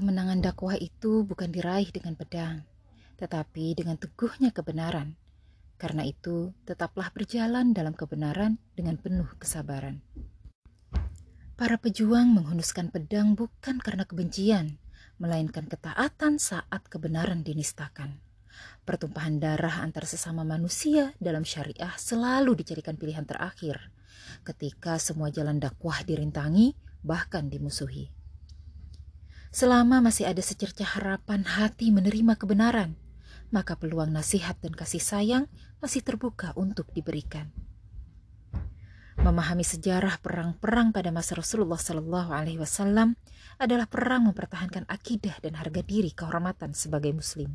kemenangan dakwah itu bukan diraih dengan pedang, tetapi dengan teguhnya kebenaran. Karena itu, tetaplah berjalan dalam kebenaran dengan penuh kesabaran. Para pejuang menghunuskan pedang bukan karena kebencian, melainkan ketaatan saat kebenaran dinistakan. Pertumpahan darah antar sesama manusia dalam syariah selalu dijadikan pilihan terakhir ketika semua jalan dakwah dirintangi, bahkan dimusuhi. Selama masih ada secercah harapan hati menerima kebenaran, maka peluang nasihat dan kasih sayang masih terbuka untuk diberikan. Memahami sejarah perang-perang pada masa Rasulullah Shallallahu Alaihi Wasallam adalah perang mempertahankan akidah dan harga diri kehormatan sebagai Muslim.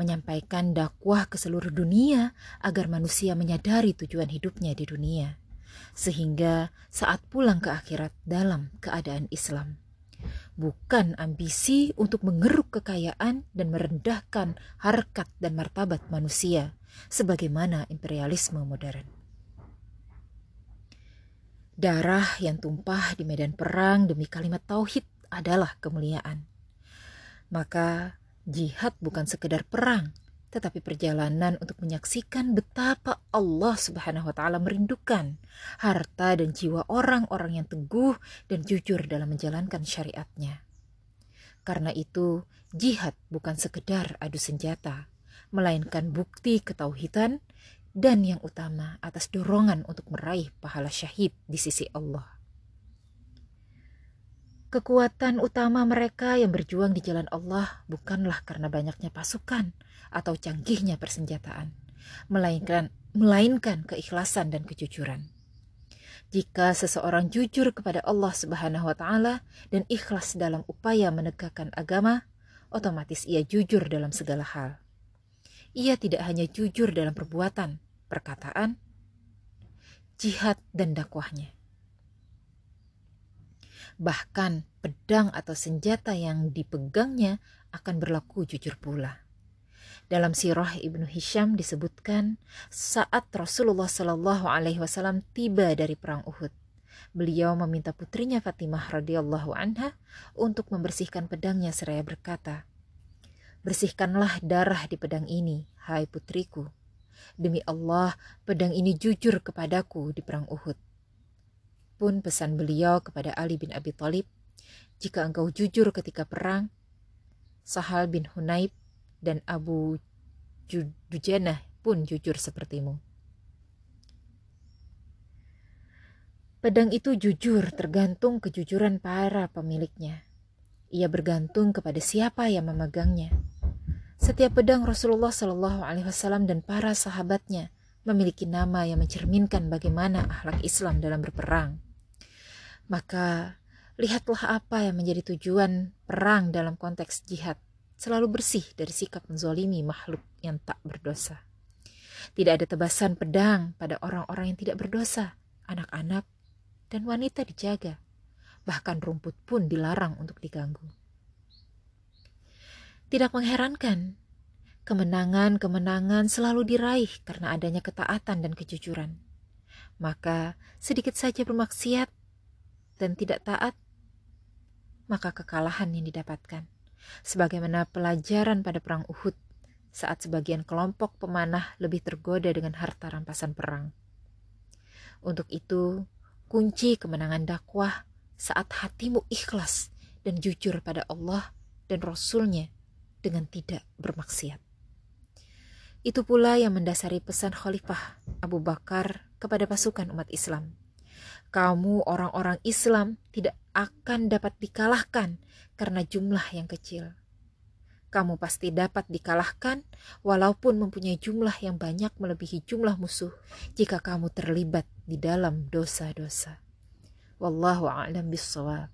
Menyampaikan dakwah ke seluruh dunia agar manusia menyadari tujuan hidupnya di dunia, sehingga saat pulang ke akhirat dalam keadaan Islam bukan ambisi untuk mengeruk kekayaan dan merendahkan harkat dan martabat manusia, sebagaimana imperialisme modern. Darah yang tumpah di medan perang demi kalimat tauhid adalah kemuliaan. Maka jihad bukan sekedar perang, tetapi perjalanan untuk menyaksikan betapa Allah Subhanahu wa taala merindukan harta dan jiwa orang-orang yang teguh dan jujur dalam menjalankan syariatnya. Karena itu, jihad bukan sekedar adu senjata, melainkan bukti ketauhidan dan yang utama atas dorongan untuk meraih pahala syahid di sisi Allah. Kekuatan utama mereka yang berjuang di jalan Allah bukanlah karena banyaknya pasukan atau canggihnya persenjataan, melainkan melainkan keikhlasan dan kejujuran. Jika seseorang jujur kepada Allah Subhanahu wa taala dan ikhlas dalam upaya menegakkan agama, otomatis ia jujur dalam segala hal. Ia tidak hanya jujur dalam perbuatan, perkataan, jihad dan dakwahnya Bahkan pedang atau senjata yang dipegangnya akan berlaku jujur pula. Dalam sirah Ibnu Hisham disebutkan saat Rasulullah Shallallahu Alaihi Wasallam tiba dari perang Uhud, beliau meminta putrinya Fatimah radhiyallahu anha untuk membersihkan pedangnya seraya berkata, Bersihkanlah darah di pedang ini, hai putriku. Demi Allah, pedang ini jujur kepadaku di perang Uhud pun pesan beliau kepada Ali bin Abi Thalib, jika engkau jujur ketika perang, Sahal bin Hunaib dan Abu Dujanah pun jujur sepertimu. Pedang itu jujur tergantung kejujuran para pemiliknya. Ia bergantung kepada siapa yang memegangnya. Setiap pedang Rasulullah Shallallahu Alaihi Wasallam dan para sahabatnya memiliki nama yang mencerminkan bagaimana akhlak Islam dalam berperang. Maka lihatlah apa yang menjadi tujuan perang dalam konteks jihad. Selalu bersih dari sikap menzolimi makhluk yang tak berdosa. Tidak ada tebasan pedang pada orang-orang yang tidak berdosa, anak-anak, dan wanita dijaga. Bahkan rumput pun dilarang untuk diganggu. Tidak mengherankan Kemenangan-kemenangan selalu diraih karena adanya ketaatan dan kejujuran. Maka sedikit saja bermaksiat dan tidak taat, maka kekalahan yang didapatkan. Sebagaimana pelajaran pada perang Uhud saat sebagian kelompok pemanah lebih tergoda dengan harta rampasan perang. Untuk itu, kunci kemenangan dakwah saat hatimu ikhlas dan jujur pada Allah dan Rasulnya dengan tidak bermaksiat. Itu pula yang mendasari pesan Khalifah Abu Bakar kepada pasukan umat Islam. Kamu orang-orang Islam tidak akan dapat dikalahkan karena jumlah yang kecil. Kamu pasti dapat dikalahkan walaupun mempunyai jumlah yang banyak melebihi jumlah musuh jika kamu terlibat di dalam dosa-dosa. Wallahu a'lam bishawab.